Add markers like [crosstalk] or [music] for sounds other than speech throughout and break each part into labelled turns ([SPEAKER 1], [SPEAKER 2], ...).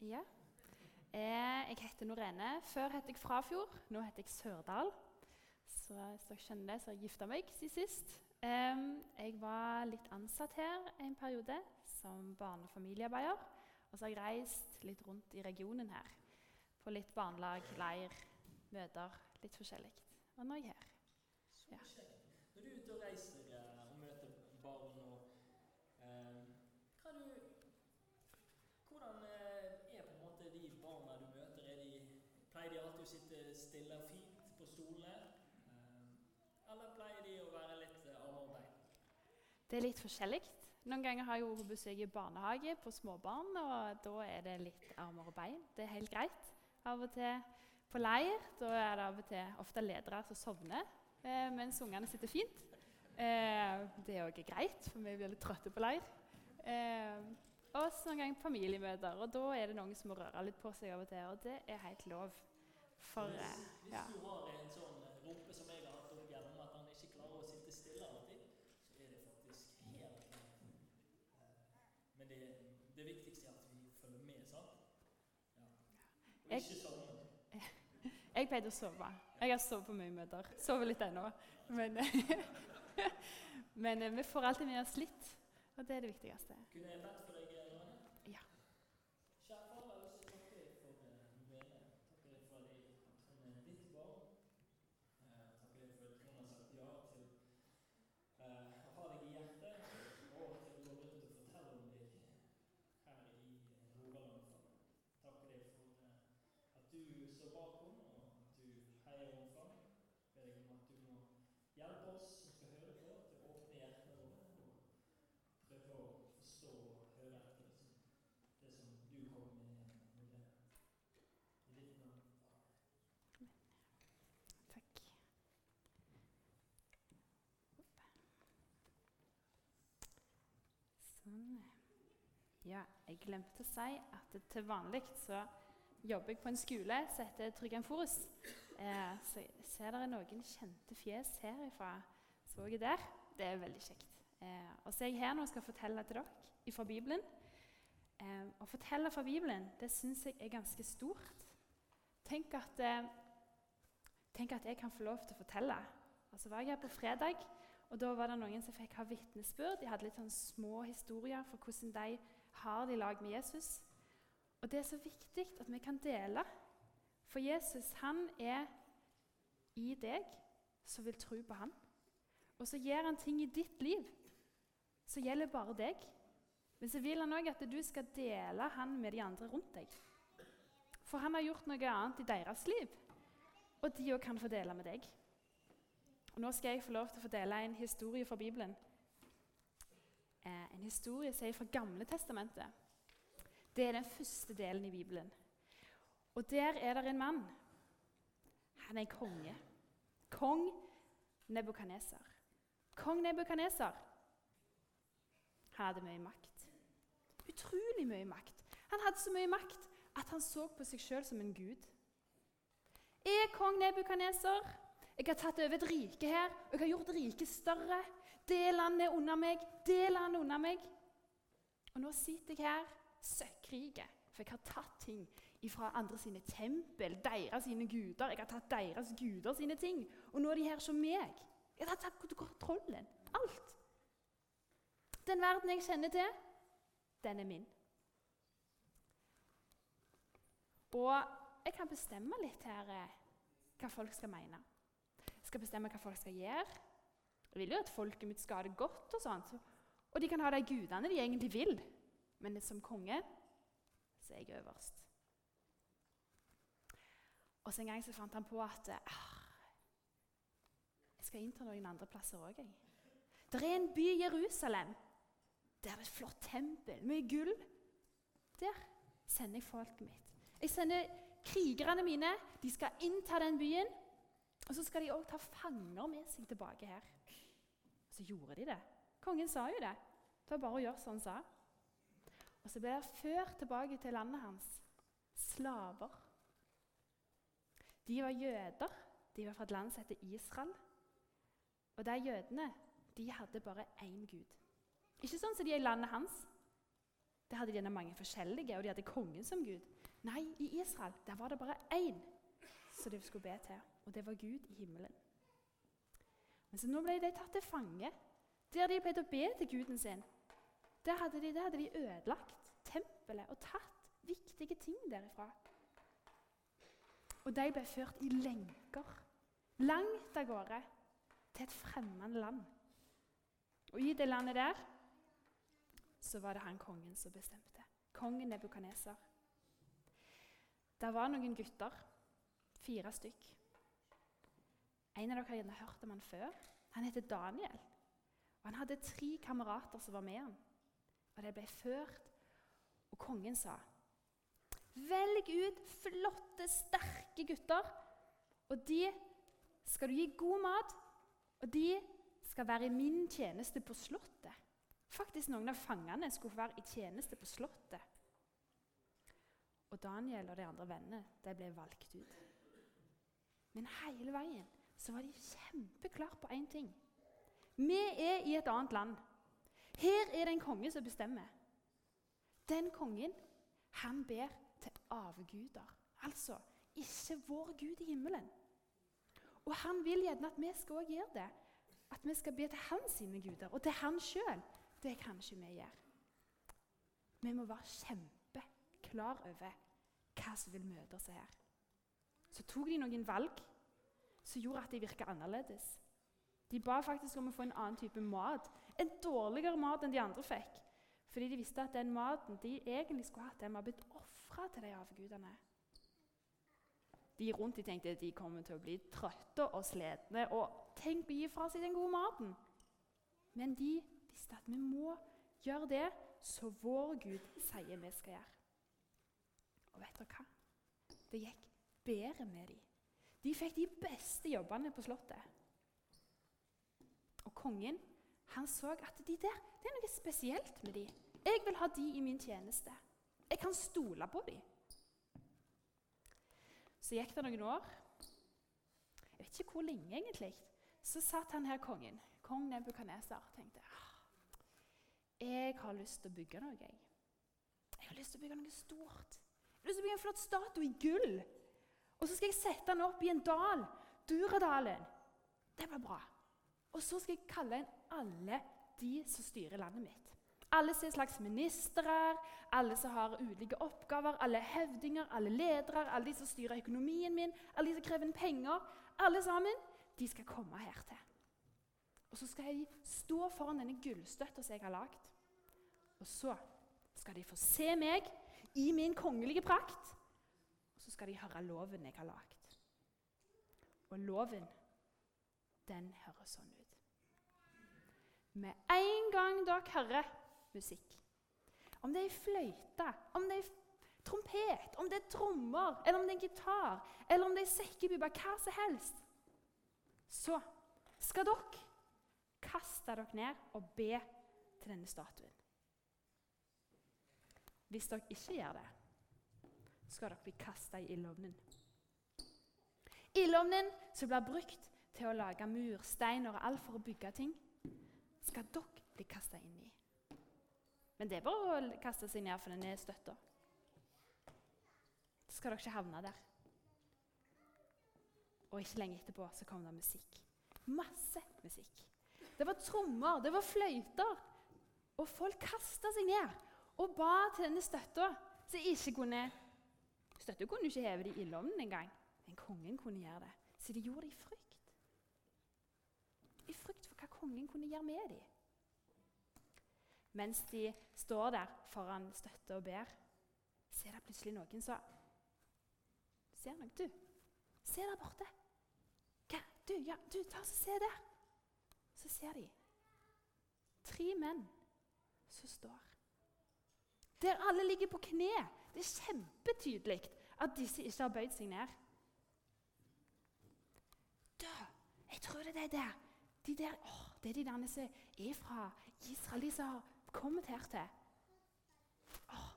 [SPEAKER 1] Ja. Eh, jeg heter Norene. Før het jeg Frafjord. Nå heter jeg Sørdal. Så hvis dere skjønner det, så har jeg gifta meg siden sist. Eh, jeg var litt ansatt her en periode som barne- og familiearbeider. Og så har jeg reist litt rundt i regionen her. På litt barnelag, leir, møter. Litt forskjellig. Og nå er jeg her.
[SPEAKER 2] Så kjekt. Når du er ute og reiser eh, og møter barn og eh, hva du, Hvordan eh, er på en måte de barna du møter? Er de, pleier de alltid å sitte stille og fint på stolene? Eh, eller pleier de å være litt eh, armer og bein?
[SPEAKER 1] Det er litt forskjellig. Noen ganger har jeg jo besøk i barnehage på småbarn, og da er det litt armer og bein. Det er helt greit. Av og til på leir da er det av og til ofte ledere som sovner eh, mens ungene sitter fint. Eh, det er òg greit, for vi blir litt trøtte på leir. Eh, og så noen ganger familiemøter, og da er det noen som må røre litt på seg av og til. Og det er helt lov. For eh, ja.
[SPEAKER 2] du har en sånn eh, rumpe som jeg har hatt opp gjennom at han ikke klarer å sitte stille alltid, så er det faktisk helt greit. Eh, Men det, det viktigste er at vi følger med, sant? Ja. Og
[SPEAKER 1] Jeg-. Jeg pleide å sove. Jeg har sovet på mye møter. Sover litt ennå. Men, [laughs] men eh, vi får alltid med oss litt, og det er det viktigste.
[SPEAKER 2] Kunne jeg bedt for deg, Rane?
[SPEAKER 1] Ja.
[SPEAKER 2] Kjære far, jeg har lyst til å takke deg for eh, Rene. Takke deg for deg, at hun er ditt barn. Eh, takke deg for at hun har sagt ja til eh, å ha deg i hjertet, og til å gå rundt og fortelle om deg her i eh, Rogaland. far. Takke deg for eh, at du står bak henne, og at du heier henne fram. Ber deg om at du må hjelpe oss som skal høre på, til å åpne hjertene våre og prøve å forstå og høre etter det som, du kommer med. I ditt navn.
[SPEAKER 1] Takk. Sånn. Ja, jeg glemte å si at til vanlig så jobber jeg på en skole som heter Tryggen Forus. Eh, så ser dere noen kjente fjes herifra. Så jeg der. Det er veldig kjekt. Eh, og så er jeg her nå og skal fortelle til dere fra Bibelen. Eh, å fortelle fra Bibelen det syns jeg er ganske stort. Tenk at eh, Tenk at jeg kan få lov til å fortelle. Og så var jeg her på fredag, og da var det noen som fikk ha vitnesbyrd. De hadde litt sånn små historier for hvordan de har det i lag med Jesus. Og det er så viktig at vi kan dele. For Jesus han er i deg som vil tro på ham. Og så gjør han ting i ditt liv som gjelder bare deg. Men så vil han òg at du skal dele han med de andre rundt deg. For han har gjort noe annet i deres liv og de òg kan få dele med deg. Og Nå skal jeg få lov til å fordele en historie fra Bibelen. Eh, en historie som er fra Gamle testamentet. Det er den første delen i Bibelen. Og der er det en mann. Han er konge. Kong Nebukaneser. Kong Nebukaneser. han hadde mye makt. Utrolig mye makt. Han hadde så mye makt at han så på seg sjøl som en gud. Jeg er kong Nebukaneser. Jeg har tatt over et rike her, og jeg har gjort riket større. Det landet er under meg, det landet er under meg. Og nå sitter jeg her søkkrike, for jeg har tatt ting fra andre sine tempel, deres sine guder. Jeg har tatt deres guder sine ting, og nå er de her som meg. Jeg har tatt kontrollen. Alt. Den verden jeg kjenner til, den er min. Og jeg kan bestemme litt her eh, hva folk skal mene. Jeg skal bestemme hva folk skal gjøre. Jeg vil jo at folket mitt skal ha det godt, og sånt. Og de kan ha de gudene de egentlig vil. Men som konge så er jeg øverst. Og så En gang så fant han på at ah, jeg skal innta noen andre plasser òg. Det er en by i Jerusalem. Der er det et flott tempel, mye gull. Der sender jeg folket mitt. Jeg sender krigerne mine. De skal innta den byen. Og så skal de òg ta fanger med seg tilbake her. Og så gjorde de det. Kongen sa jo det. Det var bare å gjøre som han sa. Og så ble de ført tilbake til landet hans slaver. De var jøder. De var fra et land som heter Israel. Og de jødene de hadde bare én gud. Ikke sånn som de er i landet hans. Der hadde de mange forskjellige, og de hadde kongen som gud. Nei, i Israel der var det bare én som de skulle be til, og det var Gud i himmelen. Men så nå ble de tatt til fange, der de pleide å be til guden sin. Der hadde de, der hadde de ødelagt tempelet og tatt viktige ting derifra. Og de ble ført i lenker langt av gårde til et fremmed land. Og i det landet der så var det han kongen som bestemte. Kongen Nebukaneser. Det var noen gutter, fire stykk. En av dere har gjerne hørt om han før. Han heter Daniel. Og Han hadde tre kamerater som var med ham. Og De ble ført, og kongen sa Velg ut flotte, sterke gutter, og de skal du gi god mat, og de skal være i min tjeneste på Slottet. Faktisk Noen av fangene skulle være i tjeneste på Slottet. Og Daniel og de andre vennene de ble valgt ut. Men hele veien så var de kjempeklare på én ting. Vi er i et annet land. Her er det en konge som bestemmer. Den kongen han ber til avguder. Altså ikke vår Gud i himmelen. Og han vil gjerne at vi skal også gjøre det. At vi skal be til hans guder og til han sjøl. Det kan ikke vi gjøre. Vi må være kjempeklar over hva som vil møte oss her. Så tok de noen valg som gjorde at de virka annerledes. De ba faktisk om å få en annen type mat. En dårligere mat enn de andre fikk. Fordi de visste at den maten de egentlig skulle hatt, den var blitt ofra til de avgudene. De rundt de tenkte at de kommer til å bli trøtte og slitne. Og tenk å gi fra seg den gode maten. Men de visste at vi må gjøre det som vår Gud sier vi skal gjøre. Og vet dere hva? Det gikk bedre med dem. De fikk de beste jobbene på Slottet. Og kongen han så at de der, det er noe spesielt med de. Jeg vil ha de i min tjeneste. Jeg kan stole på de. Så gikk det noen år. Jeg vet ikke hvor lenge, egentlig. Så satt han her kongen, kong Nebukaneser, tenkte jeg har lyst til å bygge noe. Jeg. jeg har lyst til å bygge noe stort. Jeg har lyst til å bygge en flott statue i gull. Og så skal jeg sette den opp i en dal. Duradalen. Det blir bra. Og så skal jeg kalle inn alle de som styrer landet mitt. Alle som er slags ministre, alle som har ulike oppgaver, alle høvdinger, alle ledere, alle de som styrer økonomien min, alle de som krever inn penger. Alle sammen, de skal komme her til. Og så skal jeg stå foran denne gullstøtta som jeg har lagd. Og så skal de få se meg i min kongelige prakt. Og så skal de høre loven jeg har lagd. Og loven, den høres sånn ut. Med en gang dere hører musikk, om det er fløyte, om det er trompet, om det er trommer, eller om det er gitar, eller om det er sekkepipe, hva som helst, så skal dere kaste dere ned og be til denne statuen. Hvis dere ikke gjør det, skal dere bli kasta i ildovnen. Ildovnen som blir brukt til å lage mursteiner og alt for å bygge ting, skal dere bli kasta inn i. Men det er bare å kaste seg ned for den er støtta. Så skal dere ikke havne der. Og ikke lenge etterpå så kom det musikk. Masse musikk. Det var trommer, det var fløyter. Og folk kasta seg ned og ba til denne støtta, som ikke kunne Støtta kunne ikke heve de i ildovnen engang, men kongen kunne gjøre det. Så de gjorde det i frykt. I frykt for hva kongen kunne gjøre med dem. Mens de står der foran støtte og ber, så er det plutselig noen som Ser noe? Du, se der borte. Hva? Du, ja, du, ta og se der. Så ser de tre menn som står der alle ligger på kne. Det er kjempetydelig at disse ikke har bøyd seg ned. Du, jeg tror det er der. De der åh, Det er de der som er fra Israel, de som har kommet hertil. Åh,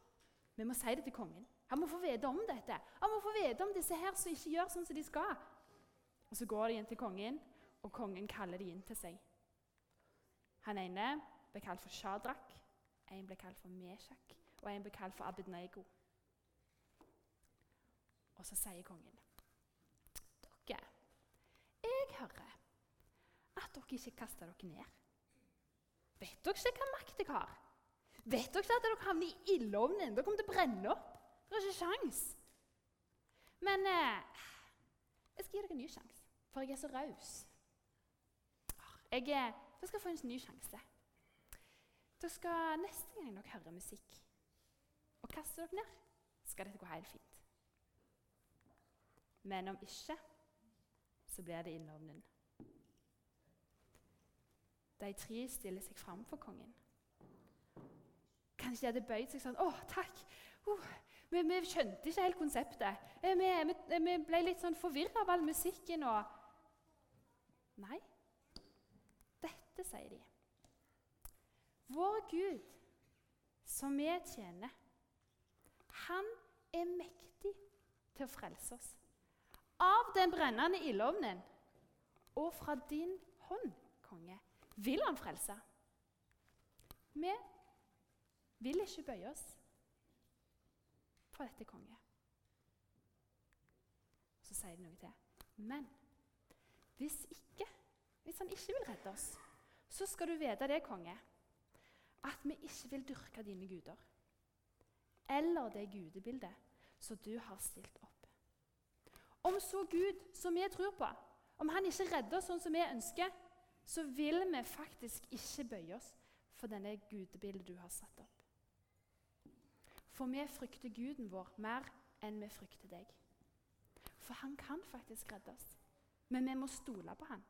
[SPEAKER 1] vi må si det til kongen. Han må få vite om dette. Han må få vite om disse her som ikke gjør sånn som de skal. Og Så går de inn til kongen, og kongen kaller de inn til seg. Han ene ble kalt for Shadrach, en ble kalt for Meshak, og en ble kalt for Abednego. Og så sier kongen Dere, jeg hører at dere ikke kaster dere ned. Vet dere ikke hva makt jeg har? Vet dere ikke at dere havner i ildovnen? Dere kommer til å brenne opp. Dere har ikke sjans. Men eh, jeg skal gi dere en ny sjanse, for jeg er så raus. Jeg, jeg skal få en ny sjanse. Dere skal Neste gang dere hører musikk og kaster dere ned, skal dette gå helt fint. Men om ikke, så blir det ildovnen. De tre stiller seg fram for kongen. Kanskje de hadde bøyd seg sånn 'Å, takk! Uh, vi, vi, skjønte ikke helt konseptet. Eh, vi, vi, vi ble litt sånn forvirra av all musikken og Nei, dette sier de. Vår Gud, som vi tjener, han er mektig til å frelse oss. Av den brennende ildovnen og fra din hånd, konge, vil han frelse. Vi vil ikke bøye oss for dette konge. Så sier de noe til. Men hvis ikke, hvis han ikke vil redde oss, så skal du vite det, konge, at vi ikke vil dyrke dine guder eller det gudebildet som du har stilt opp. Om så Gud, som vi tror på, om han ikke redder oss sånn som vi ønsker, så vil vi faktisk ikke bøye oss for denne gudebildet du har satt opp. For vi frykter guden vår mer enn vi frykter deg. For han kan faktisk redde oss, men vi må stole på han.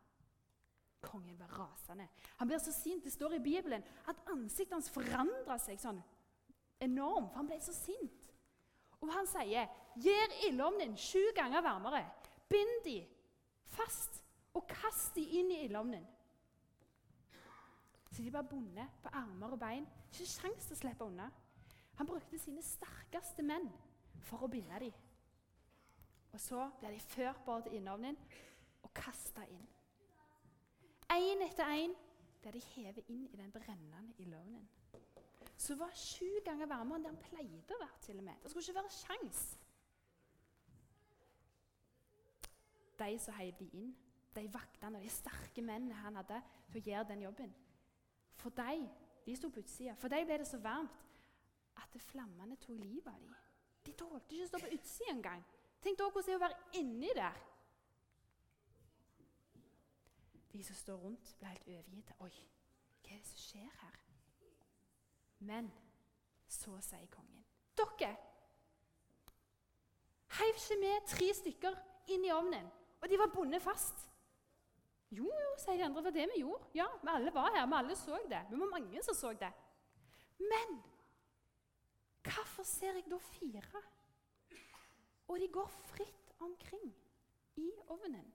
[SPEAKER 1] Kongen var rasende. Han blir så sint. Det står i Bibelen at ansiktet hans forandra seg sånn enormt, for han ble så sint. Og han sier, 'Gjør ildovnen sju ganger varmere. Bind de fast og kast de inn i ildovnen.' Så de var bundet på armer og bein. Ikke sjans til å slippe unna. Han brukte sine sterkeste menn for å binde dem. Og så blir de ført bort til innovnen og kasta inn. Én etter én blir de hevet inn i den brennende ildovnen som var sju ganger varmere enn det han pleide å være. til og med. Det skulle ikke være sjans. De som heiv de inn, de vaktene og de sterke mennene han hadde til å gjøre den jobben For de, de sto på utsida. For de ble det så varmt at flammene tok livet av dem. De tålte ikke å stå på utsida engang. Tenk da hvordan det er å være inni der. De som står rundt, ble helt overgitte. Oi, hva er det som skjer her? Men så sier kongen Dere! Heiv ikke med tre stykker inn i ovnen, og de var bundet fast. Jo, jo, sier de andre, det var det vi gjorde. Ja, vi alle var her, vi alle så det. Vi var mange som så det. Men hvorfor ser jeg da fire? Og de går fritt omkring i ovnen.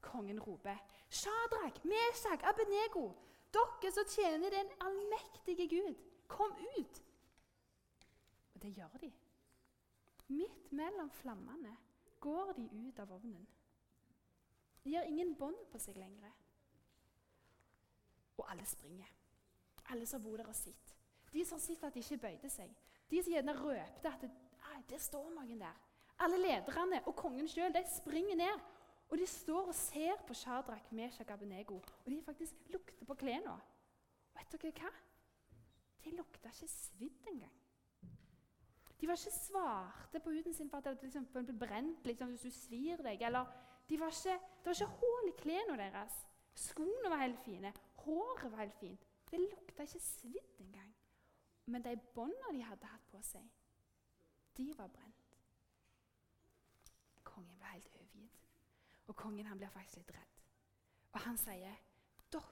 [SPEAKER 1] Kongen roper, 'Shadrach, Meshach, Abenego, dere som tjener den allmektige Gud, kom ut! Og det gjør de. Midt mellom flammene går de ut av ovnen. De har ingen bånd på seg lenger. Og alle springer. Alle som bor der og sitter. De som sitter at de ikke bøyde seg. De som gjerne røpte at det, der står noen der. Alle lederne og kongen sjøl springer ned og de står og ser på Shadrach, Meshach Abenego, og de faktisk lukter på klærne. Vet dere hva? De lukta ikke svidd engang. De var ikke svarte på huden sin for at det liksom ble brent liksom, hvis du svir deg. eller de var ikke, Det var ikke hull i klærne deres. Skoene var helt fine. Håret var helt fint. Det lukta ikke svidd engang. Men de båndene de hadde hatt på seg, de var brent. Kongen ble helt overgitt. Og kongen han blir faktisk litt redd. Og han sier, 'Dere,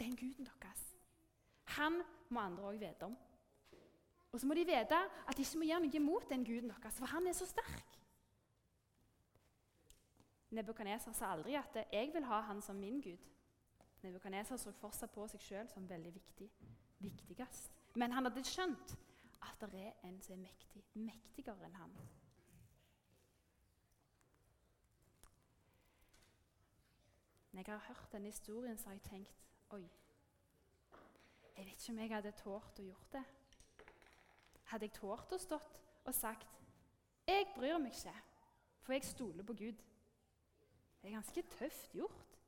[SPEAKER 1] den guden deres, han må andre òg vite om.' Og så må de vite at de ikke må gjøre noe mot den guden deres, for han er så sterk. Nebukadneser sa aldri at 'jeg vil ha han som min gud'. Nebukadneser så fortsatt på seg sjøl som veldig viktig, viktigst. Men han hadde skjønt at det er en som er mektig, mektigere enn han. Når jeg har hørt denne historien, så har jeg tenkt Oi, Jeg vet ikke om jeg hadde tålt å gjort det. Hadde jeg tålt å stått og sagt 'Jeg bryr meg ikke, for jeg stoler på Gud'. Det er ganske tøft gjort.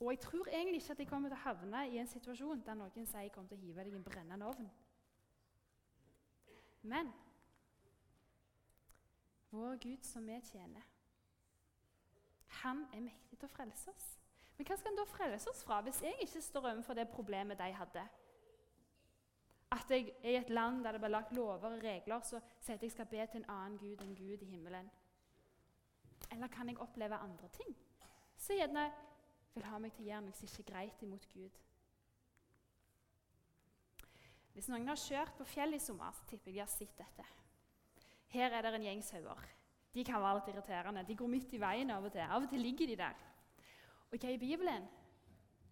[SPEAKER 1] Og jeg tror egentlig ikke at jeg kommer til å havne i en situasjon der noen sier jeg kommer til å hive deg i en brennende ovn. Men vår Gud som vi tjener, han er mektig til å frelse oss. Men hva skal han da frelse oss fra hvis jeg ikke står overfor det problemet de hadde? At jeg er i et land der det blir lagt lover og regler, så sier at jeg skal be til en annen gud enn Gud i himmelen. Eller kan jeg oppleve andre ting som gjerne vil ha meg til å gjøre noe som ikke er greit imot Gud? Hvis noen har kjørt på fjellet i sommer, så tipper jeg de har sett dette. Her er det en gjeng sauer. De kan være litt irriterende. De går midt i veien av og til. Av og til ligger de der. Og hva i Bibelen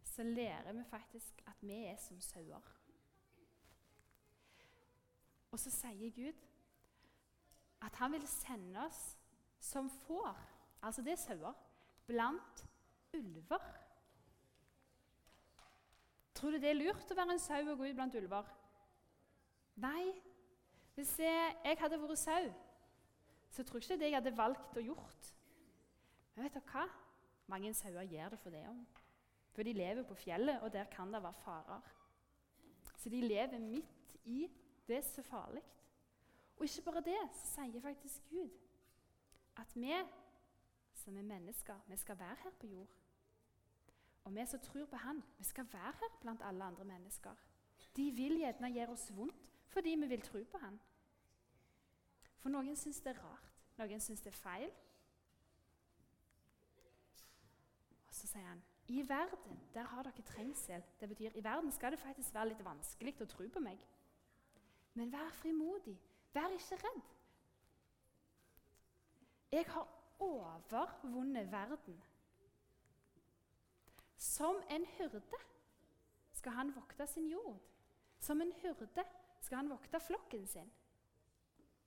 [SPEAKER 1] så lærer vi faktisk at vi er som sauer. Og så sier Gud at han vil sende oss som får, altså det er sauer, blant ulver. Tror du det er lurt å være en sau og gå ut blant ulver? Nei. Hvis jeg, jeg hadde vært sau, så tror jeg ikke det jeg hadde valgt og gjort. Men vet du hva? Mange sauer gjør det for det om. For de lever på fjellet, og der kan det være farer. Så de lever midt i det er så farlig. Og ikke bare det, så sier faktisk Gud at vi som er mennesker, vi skal være her på jord. Og vi som tror på Han, vi skal være her blant alle andre mennesker. De vil gjerne gjøre oss vondt fordi vi vil tro på Han. For noen syns det er rart, noen syns det er feil. Og så sier han i verden der har dere trengsel. Det betyr i verden skal det faktisk være litt vanskelig å tro på meg. Men vær frimodig. Vær ikke redd. Jeg har overvunnet verden. Som en hyrde skal han vokte sin jord. Som en hyrde skal han vokte flokken sin.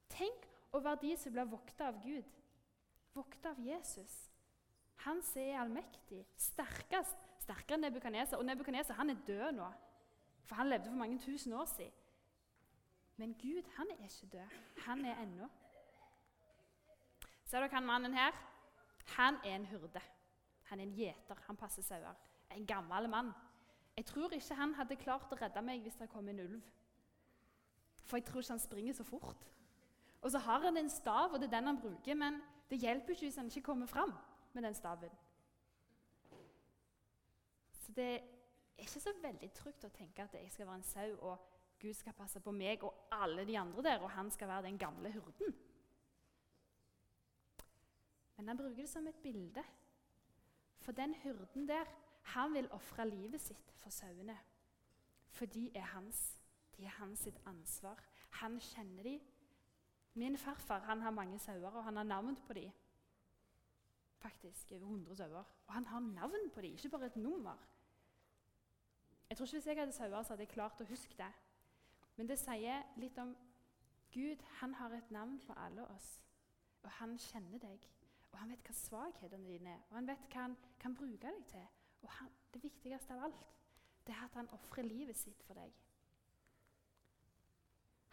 [SPEAKER 1] Tenk være de som blir vokta av Gud, vokta av Jesus. Han som er allmektig, sterkest, sterkere enn Nebukadneser. Og Nebukadneser er død nå, for han levde for mange tusen år siden. Men Gud han er ikke død. Han er ennå. Ser dere han mannen her? Han er en hyrde. Han er en gjeter. Han passer sauer. En gammel mann. Jeg tror ikke han hadde klart å redde meg hvis det kom en ulv. For jeg tror ikke han springer så fort. Og så har han en stav, og det er den han bruker, men det hjelper ikke hvis han ikke kommer fram med den staven. Så det er ikke så veldig trygt å tenke at jeg skal være en sau og Gud skal passe på meg og alle de andre der, og han skal være den gamle hurden. Men han bruker det som et bilde. For den hurden der, han vil ofre livet sitt for sauene. For de er hans. De er hans sitt ansvar. Han kjenner de. Min farfar han har mange sauer, og han har navn på de. Faktisk over 100 sauer. Og han har navn på de, ikke bare et nummer. Jeg tror ikke Hvis jeg hadde sauer, så hadde jeg klart å huske det. Men det sier litt om Gud. Han har et navn på alle oss, og han kjenner deg. Og han vet hva svakhetene dine er, og han vet hva han kan bruke deg til. Og han, det viktigste av alt det er at han ofrer livet sitt for deg.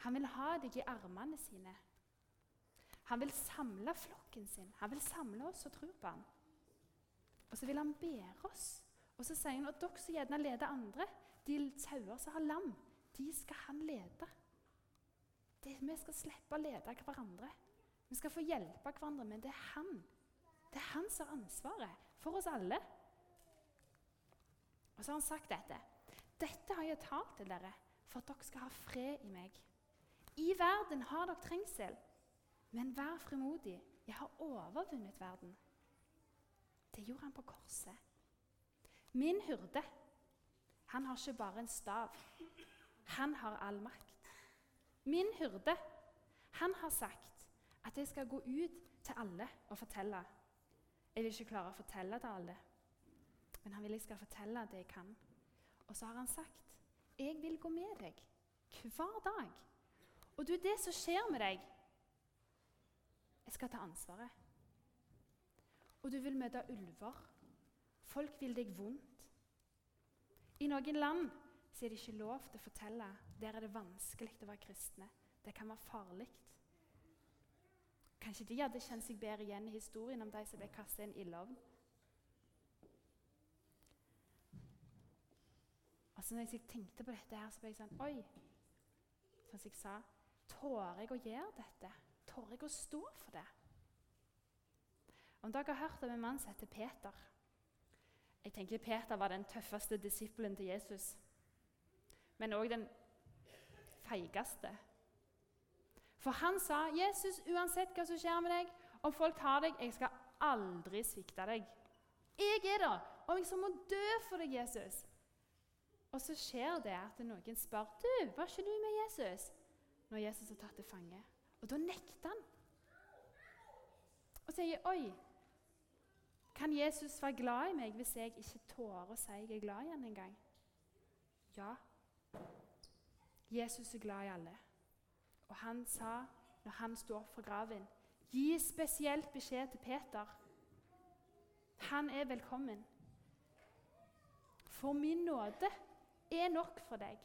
[SPEAKER 1] Han vil ha deg i armene sine. Han vil samle flokken sin. Han vil samle oss og tro på ham. Og så vil han bære oss. Og så sier han at dere som gjerne leder andre, de sauer som har lam, de skal han lede. Det, vi skal slippe å lede hverandre. Vi skal få hjelpe hverandre, men det er han. Det er han som har ansvaret for oss alle. Og så har han sagt dette. Dette har jeg talt til dere for at dere skal ha fred i meg. I verden har dere trengsel, men vær frimodig. Jeg har overvunnet verden. Det gjorde han på korset. Min hyrde, han har ikke bare en stav. Han har all makt. Min hyrde, han har sagt at jeg skal gå ut til alle og fortelle. Jeg vil ikke klare å fortelle til alle, men han vil jeg skal fortelle det jeg kan. Og så har han sagt jeg vil gå med deg hver dag. Og du, det som skjer med deg Jeg skal ta ansvaret. Og du vil møte ulver. Folk vil deg vondt. I noen land så er det ikke lov til å fortelle. Der er det vanskelig å være kristne. Det kan være farlig. Kanskje de hadde kjent seg bedre igjen i historien om de som ble kastet i en ildovn. Og så når jeg tenkte på dette, her, så ble jeg sånn Oi! Sånn som jeg sa Tør jeg å gjøre dette? Tør jeg å stå for det? Om dere har hørt om en mann som heter Peter Jeg tenker Peter var den tøffeste disippelen til Jesus. Men òg den feigeste. For han sa, 'Jesus, uansett hva som skjer med deg, om folk tar deg, jeg skal aldri svikte deg.' 'Jeg er der, om jeg så må dø for deg, Jesus.' Og så skjer det at noen spør, 'Du, var ikke du med Jesus?' Når Jesus er tatt til fange. Og da nekter han. Og sier, 'Oi, kan Jesus være glad i meg hvis jeg ikke tårer å si jeg er glad i ham engang?' Ja. Jesus er glad i alle. Og han sa, når han sto opp fra graven, gi spesielt beskjed til Peter. Han er velkommen. For min nåde er nok for deg.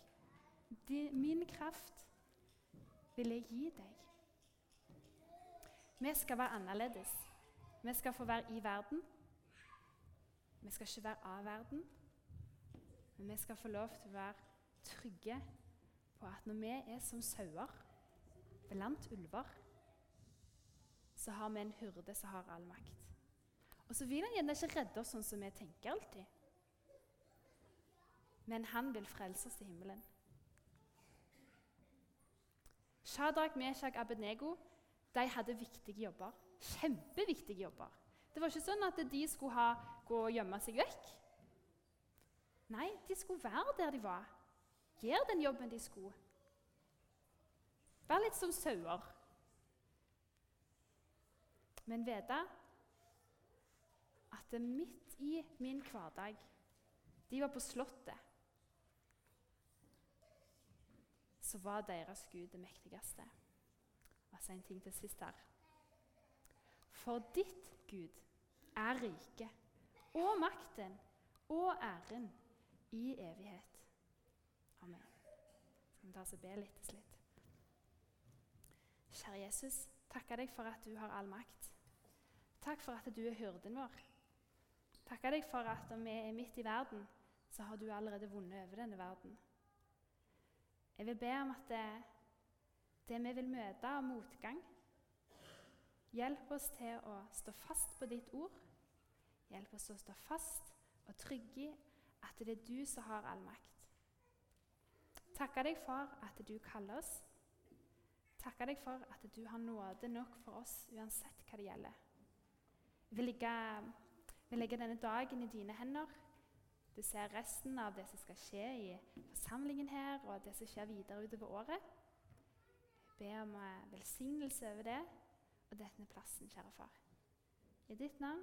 [SPEAKER 1] Min kraft vil jeg gi deg. Vi skal være annerledes. Vi skal få være i verden. Vi skal ikke være av verden. Men vi skal få lov til å være trygge på at når vi er som sauer blant ulver, så har vi en hyrde som har all makt. Og så vil han gjerne ikke redde oss sånn som vi tenker alltid. Men han vil frelse oss til himmelen. Shadrach, Meshach, Abednego de hadde viktige jobber. Kjempeviktige jobber. Det var ikke sånn at de skulle ha, gå og gjemme seg vekk. Nei, de skulle være der de var. Gjøre den jobben de skulle. Vær litt som sauer. Men vite at det midt i min hverdag De var på Slottet. Så var deres Gud det mektigste. Og så en ting til sist her. For ditt Gud er riket og makten og æren i evighet. Skal vi ta oss og be litt til slutt? Kjære Jesus, takker deg for at du har all makt. Takk for at du er hyrden vår. Takker deg for at om vi er midt i verden, så har du allerede vunnet over denne verden. Jeg vil be om at det, det vi vil møte av motgang Hjelp oss til å stå fast på ditt ord. Hjelp oss til å stå fast og trygge i at det er du som har all makt. Takker deg for at du kaller oss. Takker deg for at du har nåde nok for oss uansett hva det gjelder. Vi legger, vi legger denne dagen i dine hender. Du ser resten av det som skal skje i forsamlingen her, og det som skjer videre utover året. Jeg ber om eh, velsignelse over det og denne plassen, kjære far. I ditt navn.